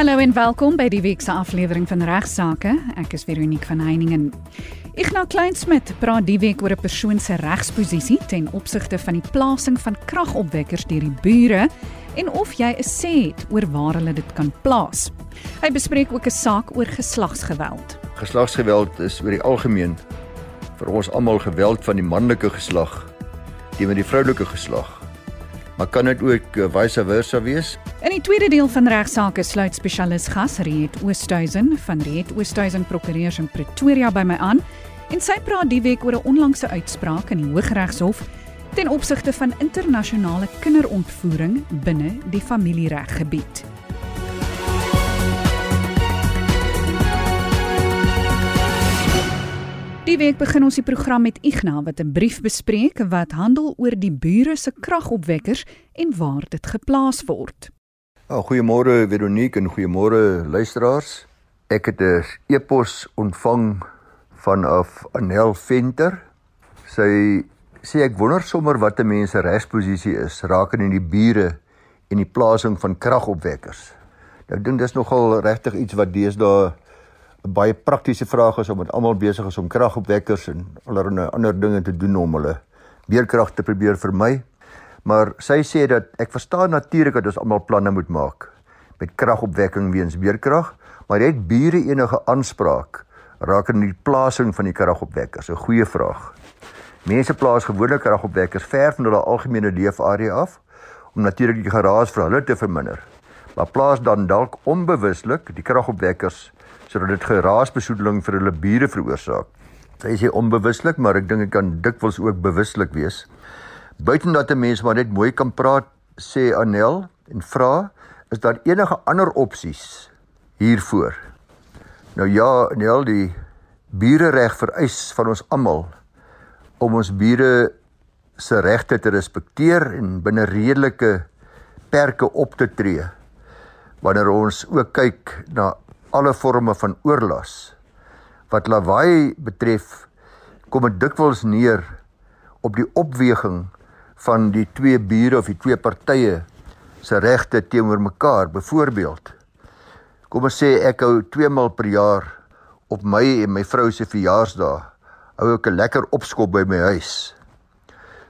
Hallo en welkom by die week se aflewering van Regsake. Ek is Veronique van Heiningen. Ignas Kleinsmid praat die week oor 'n persoon se regsposisie ten opsigte van die plasing van kragopwekkers deur die bure en of jy 'n sê het oor waar hulle dit kan plaas. Hy bespreek ook 'n saak oor geslagsgeweld. Geslagsgeweld is oor die algemeen vir ons almal geweld van die manlike geslag teenoor die vroulike geslag maar kan dit ook uh, vice versa wees? In die tweede deel van regsaake sluit spesialis gas Riet Oosthuizen van Riet Oosthuizen Prokureurs in Pretoria by my aan en sy praat die week oor 'n onlangse uitspraak in die Hooggeregshof ten opsigte van internasionale kinderontvoering binne die familiereggebied. Die week begin ons die program met Ignas wat 'n brief bespreek wat handel oor die bure se kragopwekkers en waar dit geplaas word. Oh, goeiemôre Veronique en goeiemôre luisteraars. Ek het 'n e-pos ontvang vanaf Anel Venter. Sy sê ek wonder sommer wat 'n mens se regsposisie is rakende die bure en die plasing van kragopwekkers. Nou, dink dis nogal regtig iets wat deesdae baie praktiese vraag is omdat almal besig is om kragopwekkers en allerlei ander dinge te doen om hulle beerkrag te probeer vermy. Maar sy sê dat ek verstaan natuurlik dat ons almal planne moet maak met kragopwekking weens beerkrag, maar het bure enige aanspraak rakende die plasing van die kragopwekkers? 'n Goeie vraag. Mense plaas gewoonlik kragopwekkers ver van hulle algemene leefarea af om natuurlik die geraas vir hulle te verminder. Maar plaas dan dalk onbewuslik die kragopwekkers sodat dit geraasbesoedeling vir hulle bure veroorsaak. Sy sê onbewuslik, maar ek dink dit kan dikwels ook bewuslik wees. Buiten dat 'n mens maar net mooi kan praat, sê Anel en vra, is daar enige ander opsies hiervoor? Nou ja, Anel, die burereg vereis van ons almal om ons bure se regte te respekteer en binne redelike perke op te tree. Wanneer ons ook kyk na alle forme van oorlas. Wat lawaai betref, kom dit dikwels neer op die opweging van die twee bure of die twee partye se regte teenoor mekaar. Byvoorbeeld, kom ons sê ek hou 2 maal per jaar op my en my vrou se verjaarsdae hou ek 'n lekker opskop by my huis.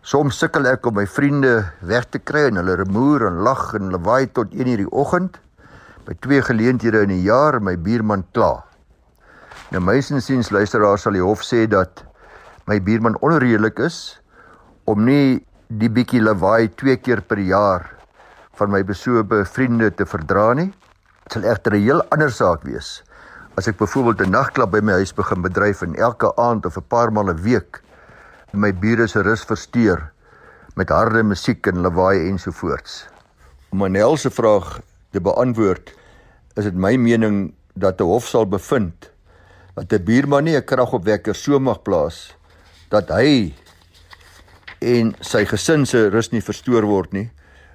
Soms sukkel ek om my vriende weg te kry en hulle remoer en lag en lawaai tot 1:00 die oggend by twee geleenthede in 'n jaar my buurman kla. Nou meisiesiens luisteraars sal die hof sê dat my buurman onredelik is om nie die bietjie lawaai twee keer per jaar van my besoebe vriende te verdra nie. Dit sal egter 'n heel ander saak wees as ek byvoorbeeld 'n nagklub by my huis begin bedryf en elke aand of 'n paar maal 'n week my bure se rus versteur met harde musiek en lawaai ensovoorts. Om Manel se vraag te beantwoord, is dit my mening dat 'n hof sal bevind dat 'n buurman nie 'n kragopwekker so mag plaas dat hy en sy gesin se rus nie verstoor word nie,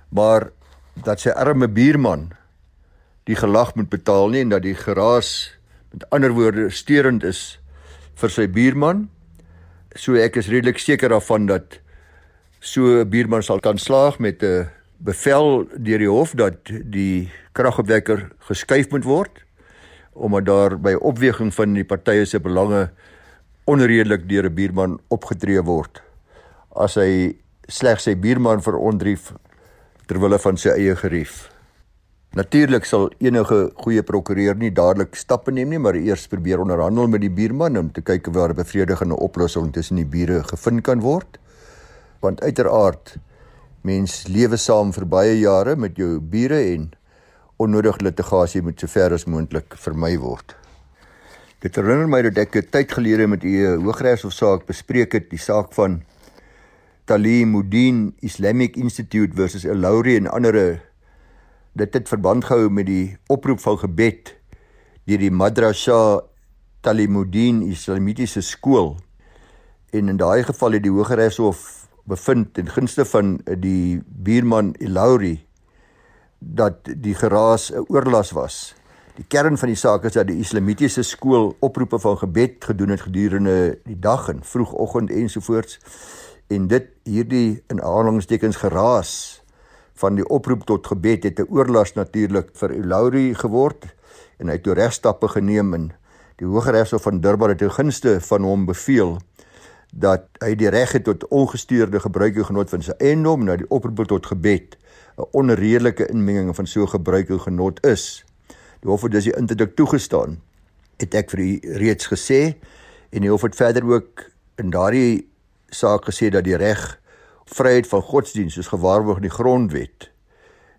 maar dat sy arme buurman die gelag moet betaal nie en dat die geraas met ander woorde steurend is vir sy buurman. So ek is redelik seker daarvan dat so 'n buurman sal kan slaag met 'n bevel deur die hof dat die kragopwekker geskuif moet word omdat daar by opweging van die partye se belange onredelik deur 'n buurman opgetree word as hy slegs sy buurman verontrief ter wille van sy eie gerief. Natuurlik sal enige goeie prokureur nie dadelik stappe neem nie, maar eers probeer onderhandel met die buurman om te kyk of daar 'n bevredigende oplossing tussen die bure gevind kan word. Want uiteraard Mens lewe saam vir baie jare met jou bure en onnodige litigasie moet so ver as moontlik vermy word. Dit herinner my dat ek 'n tyd gelede met u 'n hooggeregshofsaak bespreek het, die saak van Talimuddin Islamic Institute versus Al-Lauri en ander dit het verband gehou met die oproep van gebed deur die Madrasa Talimuddin Islamitiese skool. En in daai geval het die Hooggeregshof bevind in gunste van eh, die buurman Ilauri dat die geraas 'n oorlas was. Die kern van die saak is dat die islamitiese skool oproepe van gebed gedoen het gedurende die dag en vroegoggend ensovoorts en dit hierdie in aanhalingstekens geraas van die oproep tot gebed het 'n oorlas natuurlik vir Ilauri geword en hy het toe regstappe geneem en die Hooggeregshof van Durban het ten gunste van hom beveel dat hy die reg het tot ongestuurde gebruik en genot van sy eiendom na die oproep tot gebed 'n onredelike inmenging van so gebruik en genot is. Die hof het dus die interdik toegestaan. Het ek vir u reeds gesê en die hof het verder ook in daardie saak gesê dat die reg vryheid van godsdiens soos gewaarborg in die grondwet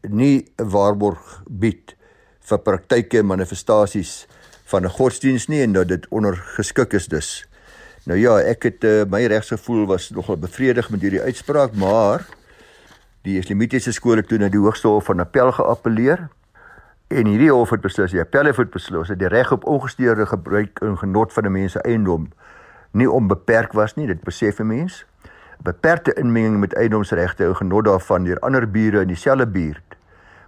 nie 'n waarborg bied vir praktyke en manifestasies van 'n godsdiens nie en dat dit ondergeskik is dus. Nou ja, ek het uh, my regsgevoel was nogal bevredig met hierdie uitspraak, maar die islamitiese skole toe na die Hoogste Hof van Appel geappeleer en hierdie hof het beslis die appel het beslis dat die reg op ongestuurde gebruik en genot van 'n mens se eiendom nie onbeperk was nie, dit besef 'n mens. Beperkte inmenging met eiendomsregte en genot daarvan deur ander bure in dieselfde buurt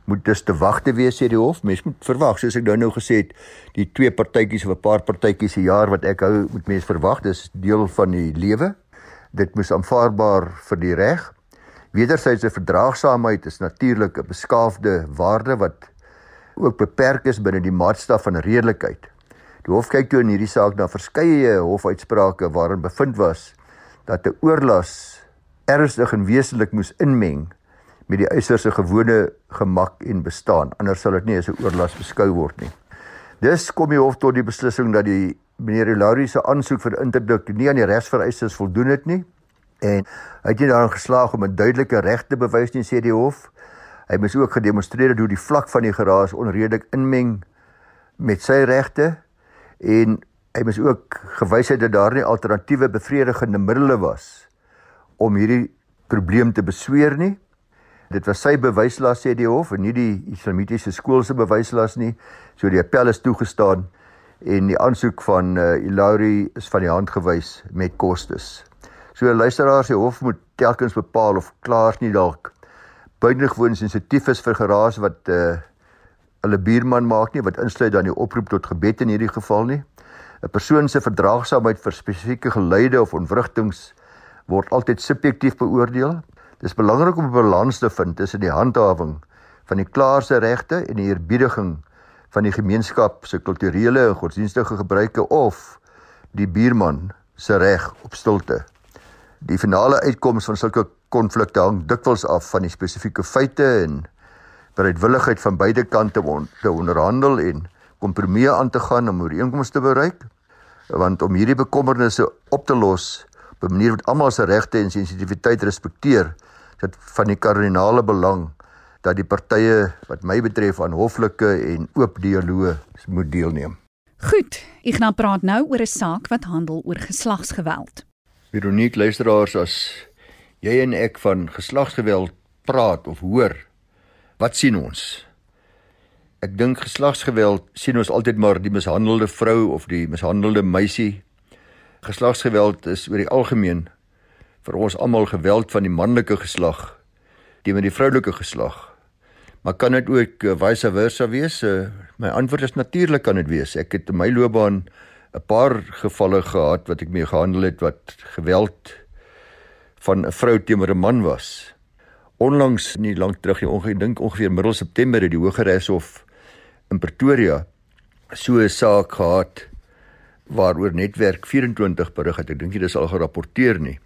moet dus te wagte wees sê die hof. Mens moet verwag, soos ek nou nou gesê het, die twee partytjies of 'n paar partytjies se jaar wat ek hou, moet mens verwag, dis deel van die lewe. Dit moet aanvaarbaar vir die reg. Wederwysige verdraagsaamheid is natuurlik 'n beskaafde waarde wat ook beperk is binne die maatstaf van redelikheid. Die hof kyk toe in hierdie saak na verskeie hofuitsprake waarin bevind was dat 'n oorlas ernstig en wesentlik moes inmeng met die eisers se gewone gemak en bestaan. Anders sal dit nie as 'n oorlas beskou word nie. Dis kom die hof tot die beslissing dat die meneer Laurie se aansoek vir interdik nie aan die regsvereistes voldoen het nie en hy het nie daarin geslaag om 'n duidelike reg te bewys nie sê die hof. Hy moes ook gedemonstreer hoe die vlak van die geraas onredelik inmeng met sy regte en hy moes ook gewys het dat daar nie alternatiewe bevredigende middele was om hierdie probleem te besweer nie. Dit was sy bewyslas sê die hof en nie die islamitiese skool se bewyslas nie. So die appel is toegestaan en die aansoek van uh, Ilauri is van die hand gewys met kostes. So luisteraars, die hof moet telkens bepaal of klaars nie dalk buitengewoon sensitief is vir geraas wat uh, hulle buurman maak nie wat insluit dan die oproep tot gebed in hierdie geval nie. 'n Persoon se verdraagsaamheid vir spesifieke geluide of ontwrigtings word altyd subjektief beoordeel Dis belangrik om 'n balans te vind tussen die handhawing van die klaarse regte en die eerbiediging van die gemeenskap se kulturele en godsdienstige gebruike of die buurman se reg op stilte. Die finale uitkoms van sulke konflikte hang dikwels af van die spesifieke feite en bereidwilligheid van beide kante om te onderhandel en kompromieë aan te gaan om ooreenkomste te bereik. Want om hierdie bekommernisse op te los op 'n manier wat almal se regte en sensitiwiteit respekteer, dit van die kardinale belang dat die partye wat my betref aan hoflike en oop dialoog moet deelneem. Goed, ek gaan praat nou oor 'n saak wat handel oor geslagsgeweld. Veronique luisteraars as jy en ek van geslagsgeweld praat of hoor, wat sien ons? Ek dink geslagsgeweld sien ons altyd maar die mishandelde vrou of die mishandelde meisie. Geslagsgeweld is oor die algemeen vir ons almal geweld van die manlike geslag teenoor die vroulike geslag. Maar kan dit ook uh, vice versa wees? Uh, my antwoord is natuurlik kan dit wees. Ek het in my loopbaan 'n paar gevalle gehad wat ek mee gehandel het wat geweld van 'n vrou teenoor 'n man was. Onlangs nie lank terug nie, ongeveer dink ongeveer middel September het die Hooggeregshof in Pretoria so 'n saak gehad waaroor netwerk 24 berig het. Ek dink dit is al gerapporteer nie.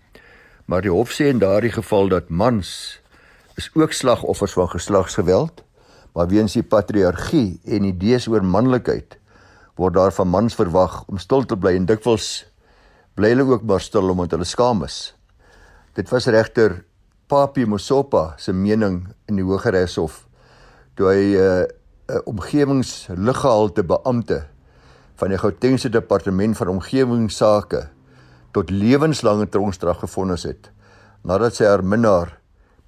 Maar die hof sê in daardie geval dat mans is ook slagoffers van geslagsgeweld, maar weens die patriargie en idees oor manlikheid word daar van mans verwag om stil te bly en dikwels bly hulle ook maar stil omdat hulle skaam is. Dit was regter Papi Mosopa se mening in die Hooggeregshof toe hy 'n uh, omgewingsliggehalte beampte van die Gautengse departement van omgewingsake tot lewenslange tronkstraf gefonnis het nadat sy haar minnaar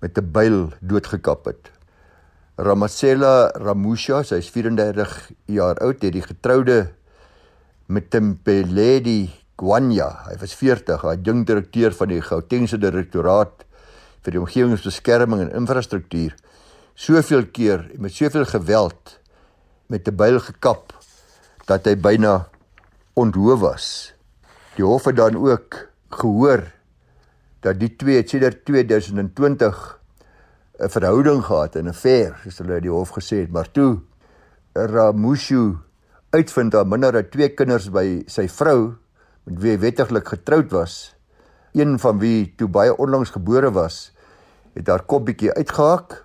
met 'n byl doodgekap het. Ramasela Ramusha, sy is 34 jaar oud, het die getroude met Tempeledi Gwanya, hy was 40, hy jong direkteur van die Gautengse direktoraat vir die omgewingsbeskerming en infrastruktuur, soveel keer en met soveel geweld met 'n byl gekap dat hy byna onthou was. Die hof het dan ook gehoor dat die twee sedert 2020 'n verhouding gehad, 'n affair, soos hulle die hof gesê het, maar toe Ramushu uitvind dat minder as twee kinders by sy vrou met wie hy wettiglik getroud was, een van wie toe baie onlangs gebore was, het haar kop bietjie uitgehak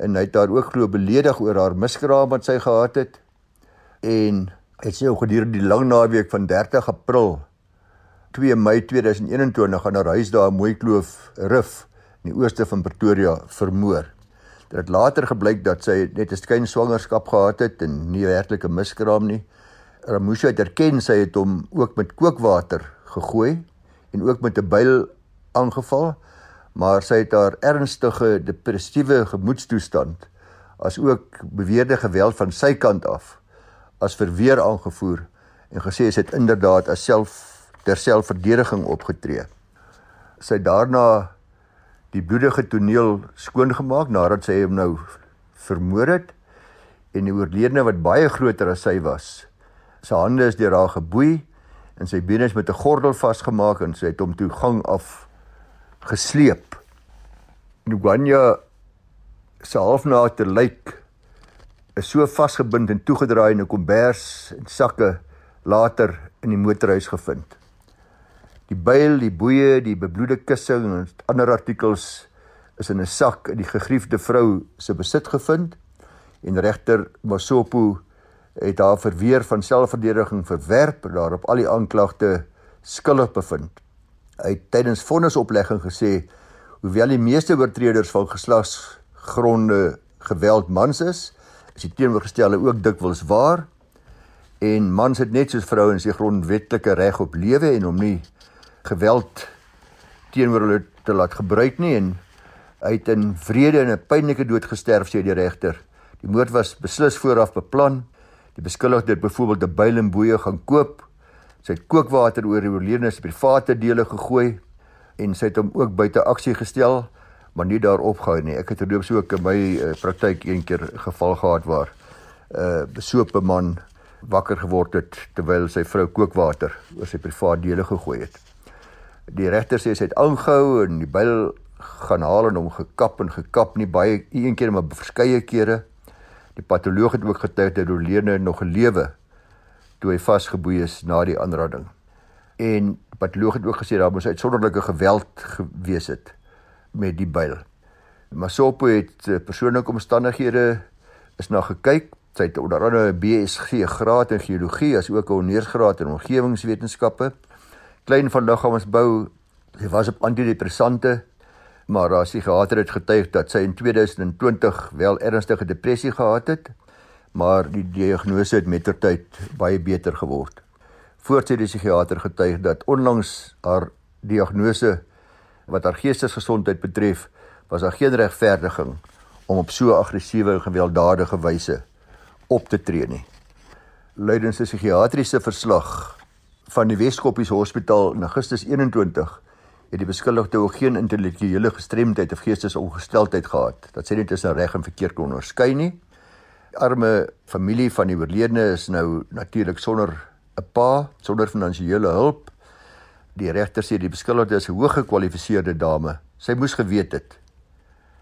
en hy het haar ook glo beledig oor haar miskraam wat sy gehad het en sy ook gedurende die lang naweek van 30 April 2 Mei 2021 aan haar huis daar in Mooikloof Rif in die ooste van Pretoria vermoor. Dit het later gebleik dat sy net 'n skyn swangerskap gehad het en nie werklike miskraam nie. Ramusha het erken sy het hom ook met kookwater gegooi en ook met 'n byl aangeval maar sy het haar ernstige depressiewe gemoedstoestand as ook beweerde geweld van sy kant af as verweer aangevoer en gesê sy het inderdaad as self ter selfverdediging opgetree. Sy het daarna die bloedige toneel skoongemaak nadat sy hom nou vermoor het en die oorledene wat baie groter as sy was. Sy hande is deur haar geboei en sy bene is met 'n gordel vasgemaak en sy het hom toe gang af gesleep. Ngwanya se halfnate lijk is so vasgebind en toegedraai in 'n kombers en sakke later in die motorhuis gevind. Die byl, die boeye, die bebloede kussing en ander artikels is in 'n sak in die gegriefde vrou se besit gevind en regter Masopo het haar verweer van selfverdediging verwerp en daarop al die aanklagte skuldig bevind. Hy het tydens vonnisoplegging gesê hoewel die meeste oortreders van geslagsgronde geweld mans is, is die teenoorgestelde ook dikwels waar. En mans het net soos vrouens die grondwetlike reg op lewe en om nie geweld teenoor hulle te laat gebruik nie en hy het in vrede en 'n pynlike dood gesterf sê die regter. Die moord was beslis vooraf beplan. Die beskuldigde het byvoorbeeld 'n byl en boeye gaan koop Sy het kookwater oor die oorledene se private dele gegooi en sy het hom ook buite aksie gestel, maar nie daar opgehou nie. Ek het terloops ook in my uh, praktyk een keer geval gehad waar 'n uh, eh, besope man wakker geword het terwyl sy vrou kookwater oor sy private dele gegooi het. Die regter sê sy het aangehou en die byl gaan haal en hom gekap en gekap nie baie een keer maar verskeie kere. Die patoloog het ook getuig dat die oorledene nog het toe hy vasgeboei is na die aanranding. En patoloog het ook gesê daar moes uitsonderlike geweld gewees het met die byl. Masopo het eh, persoonlike omstandighede is na gekyk. Sy het onder andere 'n BSc graad in geologie as ook 'n honeursgraad in omgewingswetenskappe. Klein van liggaamsbou. Sy was op antidepressante, maar haar psigiater het getuig dat sy in 2020 wel ernstige depressie gehad het maar die diagnose het met ter tyd baie beter geword. Voortsê die psigiater getuig dat onlangs haar diagnose wat haar geestesgesondheid betref, was daar geen regverdiging om op so aggressiewe en gewelddadige wyse op te tree nie. Luidens 'n psigiatriese verslag van die Weskoppies Hospitaal in Augustus 21 het die beskuldigde ook geen intellektuele gestremdheid of geestesongesteldheid gehad. Dat sê net tussen reg en verkeerd kon onderskei nie arme familie van die oorledene is nou natuurlik sonder 'n pa, sonder finansiële hulp. Die regter sê die beskuldigde is 'n hoog gekwalifiseerde dame. Sy moes geweet het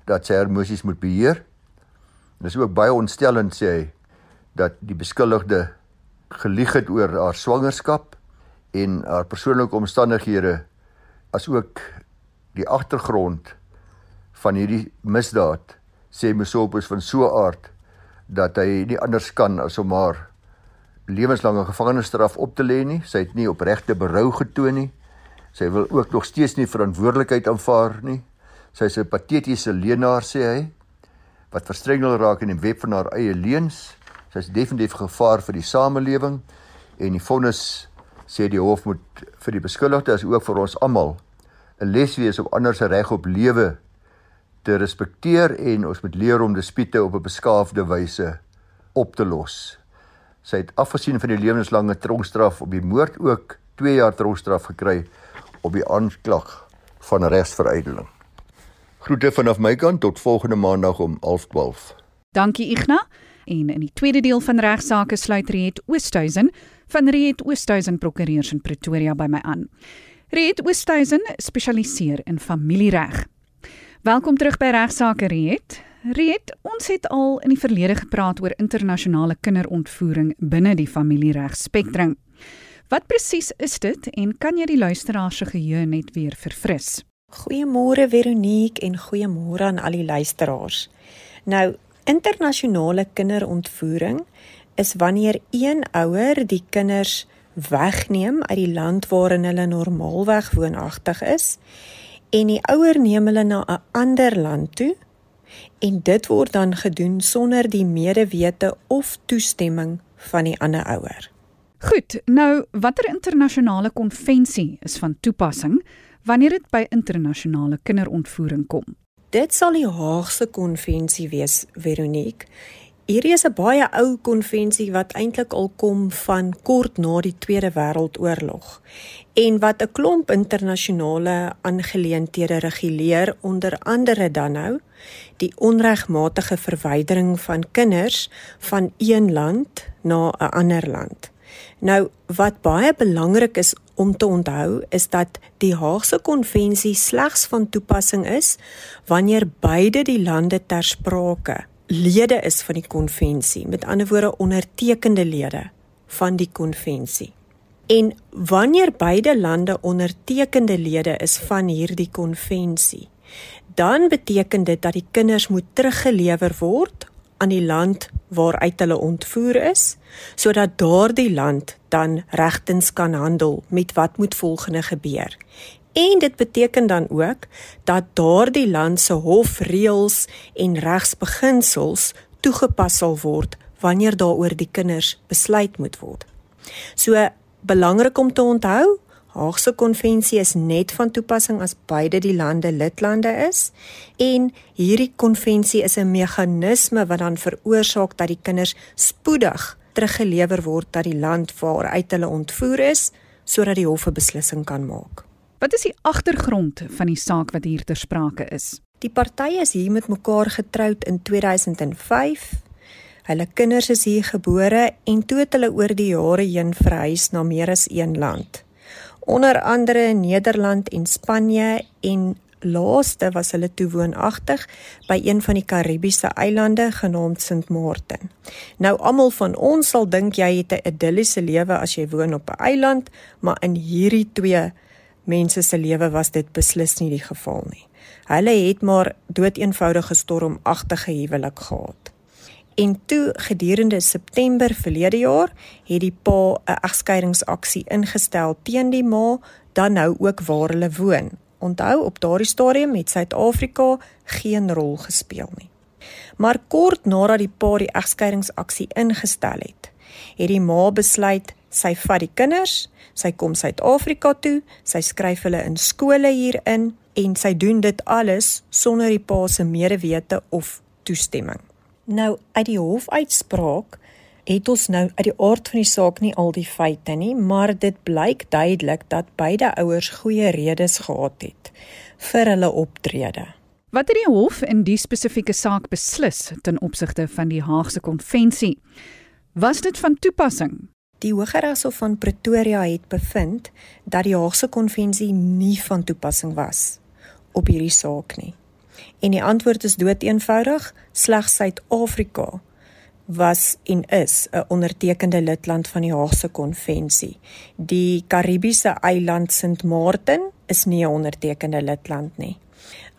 dat sy haar emosies moet beheer. Dit is ook baie ontstellend sê hy dat die beskuldigde gelieg het oor haar swangerskap en haar persoonlike omstandighede as ook die agtergrond van hierdie misdaad sê Mosopus van so 'n aard dat hy nie anders kan as om haar lewenslange gevangenisstraf op te lê nie. Sy het nie opregte berou getoon nie. Sy wil ook nog steeds nie verantwoordelikheid aanvaar nie. Sy is 'n patetiese leenaar sê hy wat verstrengel raak in die web van haar eie leuns. Sy is definitief gevaar vir die samelewing en die vonnis sê die hof moet vir die beskuldigde as ook vir ons almal 'n les wees om ander se reg op lewe te respekteer en ons moet leer om dispute op 'n beskaafde wyse op te los. Sy het afgesien van die lewenslange tronkstraf op die moord ook 2 jaar tronkstraf gekry op die aanklag van regsveruideling. Groete vanaf my kant tot volgende maandag om 11:12. Dankie Igna. En in die tweede deel van regsaake sluit Riet Oosthuizen van Riet Oosthuizen Prokureurs in Pretoria by my aan. Riet Oosthuizen spesialiseer in familiereg. Welkom terug by Regsake Riet. Riet, ons het al in die verlede gepraat oor internasionale kinderontvoering binne die familieregspektrum. Wat presies is dit en kan jy die luisteraars se geheue net weer verfris? Goeiemôre Veronique en goeiemôre aan al die luisteraars. Nou, internasionale kinderontvoering is wanneer een ouer die kinders wegneem uit die land waarin hulle normaalweg woonagtig is en die ouer neem hulle na 'n ander land toe en dit word dan gedoen sonder die medewete of toestemming van die ander ouer. Goed, nou watter internasionale konvensie is van toepassing wanneer dit by internasionale kinderontvoering kom? Dit sal die Haagse konvensie wees, Veronique. Hierdie is 'n baie ou konvensie wat eintlik al kom van kort na die Tweede Wêreldoorlog en wat 'n klomp internasionale aangeleenthede reguleer onder andere dan nou die onregmatige verwydering van kinders van een land na 'n ander land. Nou wat baie belangrik is om te onthou is dat die Haagse konvensie slegs van toepassing is wanneer beide die lande ter sprake lede is van die konvensie, met ander woorde ondertekende lede van die konvensie. En wanneer beide lande ondertekende lede is van hierdie konvensie, dan beteken dit dat die kinders moet teruggelewer word aan die land waaruit hulle ontvoer is sodat daardie land dan regtens kan handel met wat moet volgende gebeur. En dit beteken dan ook dat daardie land se hofreëls en regsbeginsels toegepas sal word wanneer daaroor die kinders besluit moet word. So belangrik om te onthou, Haagse konvensie is net van toepassing as beide die lande lidlande is en hierdie konvensie is 'n meganisme wat dan veroorsaak dat die kinders spoedig teruggelewer word dat die land waaruit hulle ontvoer is sodat die hof 'n beslissing kan maak. Wat is die agtergrond van die saak wat hier ter sprake is? Die partye is hier met mekaar getroud in 2005. Hulle kinders is hier gebore en toe het hulle oor die jare heen verhuis na meer as een land onder andere Nederland en Spanje en laaste was hulle toe woonagtig by een van die Karibiese eilande genaamd Sint Maarten. Nou almal van ons sal dink jy het 'n idilliese lewe as jy woon op 'n eiland, maar in hierdie twee mense se lewe was dit beslis nie die geval nie. Hulle het maar doeteenvoudige stormagtige huwelik gehad. En toe gedurende September verlede jaar het die pa 'n egskeidingsaksie ingestel teen die ma dan nou ook waar hulle woon. Onthou op daardie stadium het Suid-Afrika geen rol gespeel nie. Maar kort nadat die pa die egskeidingsaksie ingestel het, het die ma besluit sy vat die kinders, sy kom Suid-Afrika toe, sy skryf hulle in skole hierin en sy doen dit alles sonder die pa se medewete of toestemming. Nou uit die hofuitspraak het ons nou uit die aard van die saak nie al die feite nie, maar dit blyk duidelik dat beide ouers goeie redes gehad het vir hulle optrede. Wat het die hof in die spesifieke saak beslis ten opsigte van die Haagse konvensie? Was dit van toepassing? Die Hooggeregshof van Pretoria het bevind dat die Haagse konvensie nie van toepassing was op hierdie saak nie. En die antwoord is doeteenvoudig, slegs Suid-Afrika was en is 'n ondertekende lidland van die Haagse konvensie. Die Karibiese eiland Sint Maarten is nie 'n ondertekende lidland nie.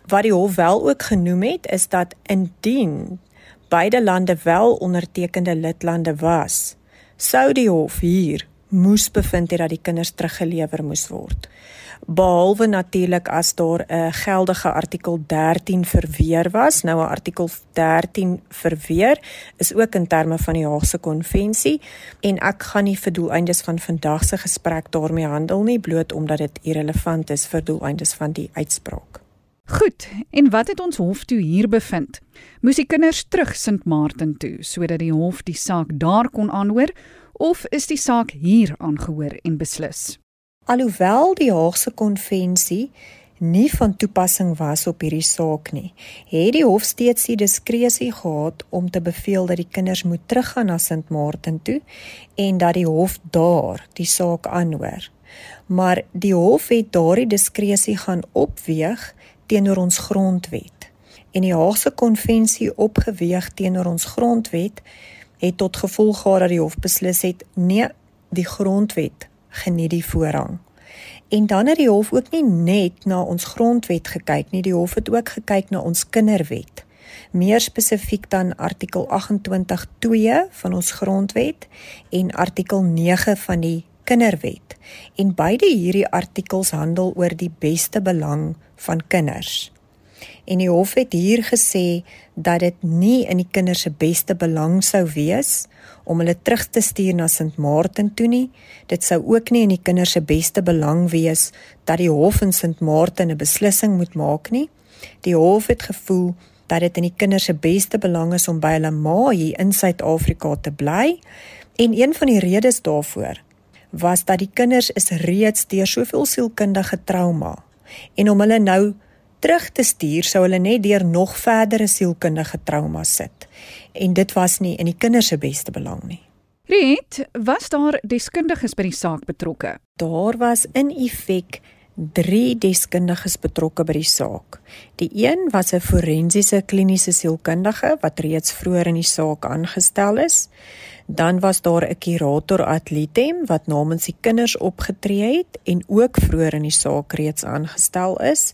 Wat die hof wel ook genoem het, is dat indien beide lande wel ondertekende lidlande was, sou die hof hier moes bevind het dat die kinders teruggelewer moes word behalwe natuurlik as daar 'n geldige artikel 13 verweer was. Nou 'n artikel 13 verweer is ook in terme van die Haagse konvensie en ek gaan nie vir doeleindes van vandag se gesprek daarmee handel nie bloot omdat dit irrelevant is vir doeleindes van die uitspraak. Goed, en wat het ons hof toe hier bevind? Moes die kinders terug Sint Maarten toe sodat die hof die saak daar kon aanhoor of is die saak hier aangehoor en beslis? Alhoewel die Haagse konvensie nie van toepassing was op hierdie saak nie, het die hof steeds die diskresie gehad om te beveel dat die kinders moet teruggaan na Sint Maarten toe en dat die hof daar die saak aanhoor. Maar die hof het daardie diskresie gaan opweeg teenoor ons grondwet. En die Haagse konvensie opgeweeg teenoor ons grondwet het tot gevolg gehad dat die hof beslis het nee, die grondwet geniet die voorrang. En dan het die hof ook nie net na ons grondwet gekyk nie, die hof het ook gekyk na ons kinderwet. Meer spesifiek dan artikel 28.2 van ons grondwet en artikel 9 van die kinderwet. En beide hierdie artikels handel oor die beste belang van kinders. En die hof het hier gesê dat dit nie in die kinders se beste belang sou wees om hulle terug te stuur na St Martin toe nie. Dit sou ook nie in die kinders se beste belang wees dat die hof in St Martin 'n beslissing moet maak nie. Die hof het gevoel dat dit in die kinders se beste belang is om by hulle ma hier in Suid-Afrika te bly. En een van die redes daarvoor was dat die kinders is reeds deur soveel sielkundige trauma en om hulle nou terug te stuur sou hulle net deur nog verdere sielkundige trauma sit. En dit was nie in die kinders se beste belang nie. Riet, was daar deskundiges by die saak betrokke? Daar was in effek 3 deskundiges betrokke by die saak. Die een was 'n forensiese kliniese sielkundige wat reeds vroeër in die saak aangestel is. Dan was daar 'n kurator ad litem wat namens die kinders opgetree het en ook vroeër in die saak reeds aangestel is.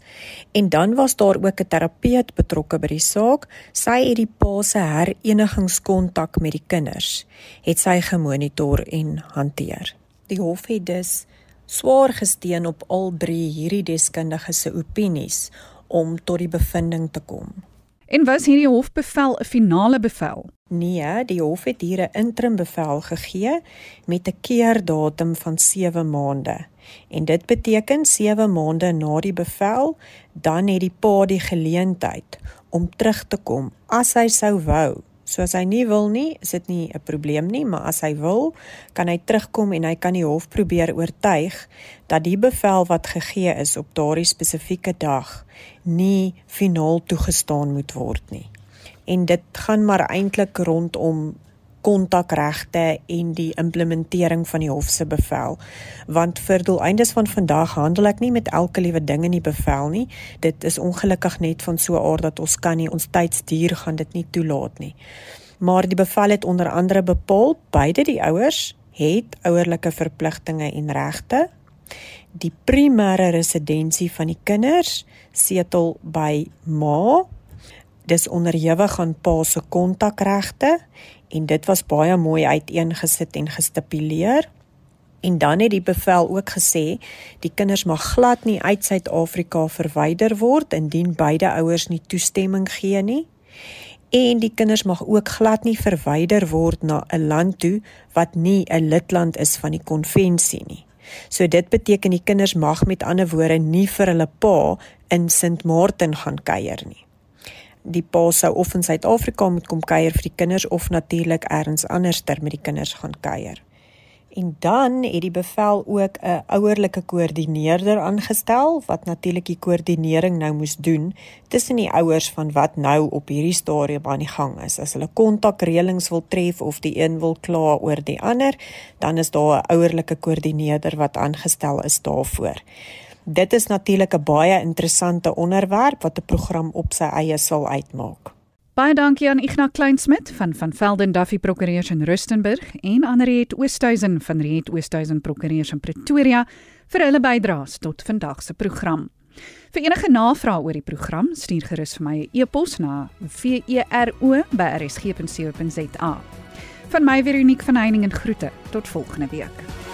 En dan was daar ook 'n terapeut betrokke by die saak. Sy het die pa se herenigingskontak met die kinders het sy gemonitor en hanteer. Die hof het dus swaar gesteen op al drie hierdie deskundiges se opinies om tot die bevinding te kom. En was hierdie hofbevel 'n finale bevel? Nee, die hof het hier 'n interim bevel gegee met 'n keerdatum van 7 maande. En dit beteken 7 maande na die bevel, dan het die pa die geleentheid om terug te kom as hy sou wou So as hy nie wil nie, is dit nie 'n probleem nie, maar as hy wil, kan hy terugkom en hy kan die hof probeer oortuig dat die bevel wat gegee is op daardie spesifieke dag nie finaal toegestaan moet word nie. En dit gaan maar eintlik rondom kontakregte en die implementering van die hof se bevel. Want vir doeleindes van vandag handel ek nie met elke liewe ding in die bevel nie. Dit is ongelukkig net van so 'n aard dat ons kan nie ons tydsduur gaan dit nie toelaat nie. Maar die bevel het onder andere bepaal beide die ouers het ouerlike verpligtinge en regte. Die primêre residensie van die kinders setel by ma. Dis onderhewig aan pa se kontakregte en dit was baie mooi uiteengesit en gestipuleer. En dan het die bevel ook gesê die kinders mag glad nie uit Suid-Afrika verwyder word indien beide ouers nie toestemming gee nie. En die kinders mag ook glad nie verwyder word na 'n land toe wat nie 'n lidland is van die konvensie nie. So dit beteken die kinders mag met ander woorde nie vir hulle pa in Sint Maarten gaan kuier nie die pa sou of in Suid-Afrika moet kom kuier vir die kinders of natuurlik elders anderster met die kinders gaan kuier. En dan het die bevel ook 'n ouerlike koördineerder aangestel wat natuurlik die koördinering nou moes doen tussen die ouers van wat nou op hierdie stadium aan die gang is. As hulle kontakreëlings wil tref of die een wil kla oor die ander, dan is daar 'n ouerlike koördineerder wat aangestel is daarvoor. Dit is natuurlik 'n baie interessante onderwerp wat 'n program op sy eie sal uitmaak. Baie dankie aan Ignas Kleinsmid van van Velden Duffy Prokureurs in Rustenburg en Anriet Oosthuizen van Riet Oosthuizen Prokureurs in Pretoria vir hulle bydraes tot vandag se program. Vir enige navrae oor die program, stuur gerus vir my 'n e e-pos na vero@rsg.co.za. Van my uniek van Heining en groete. Tot volgende week.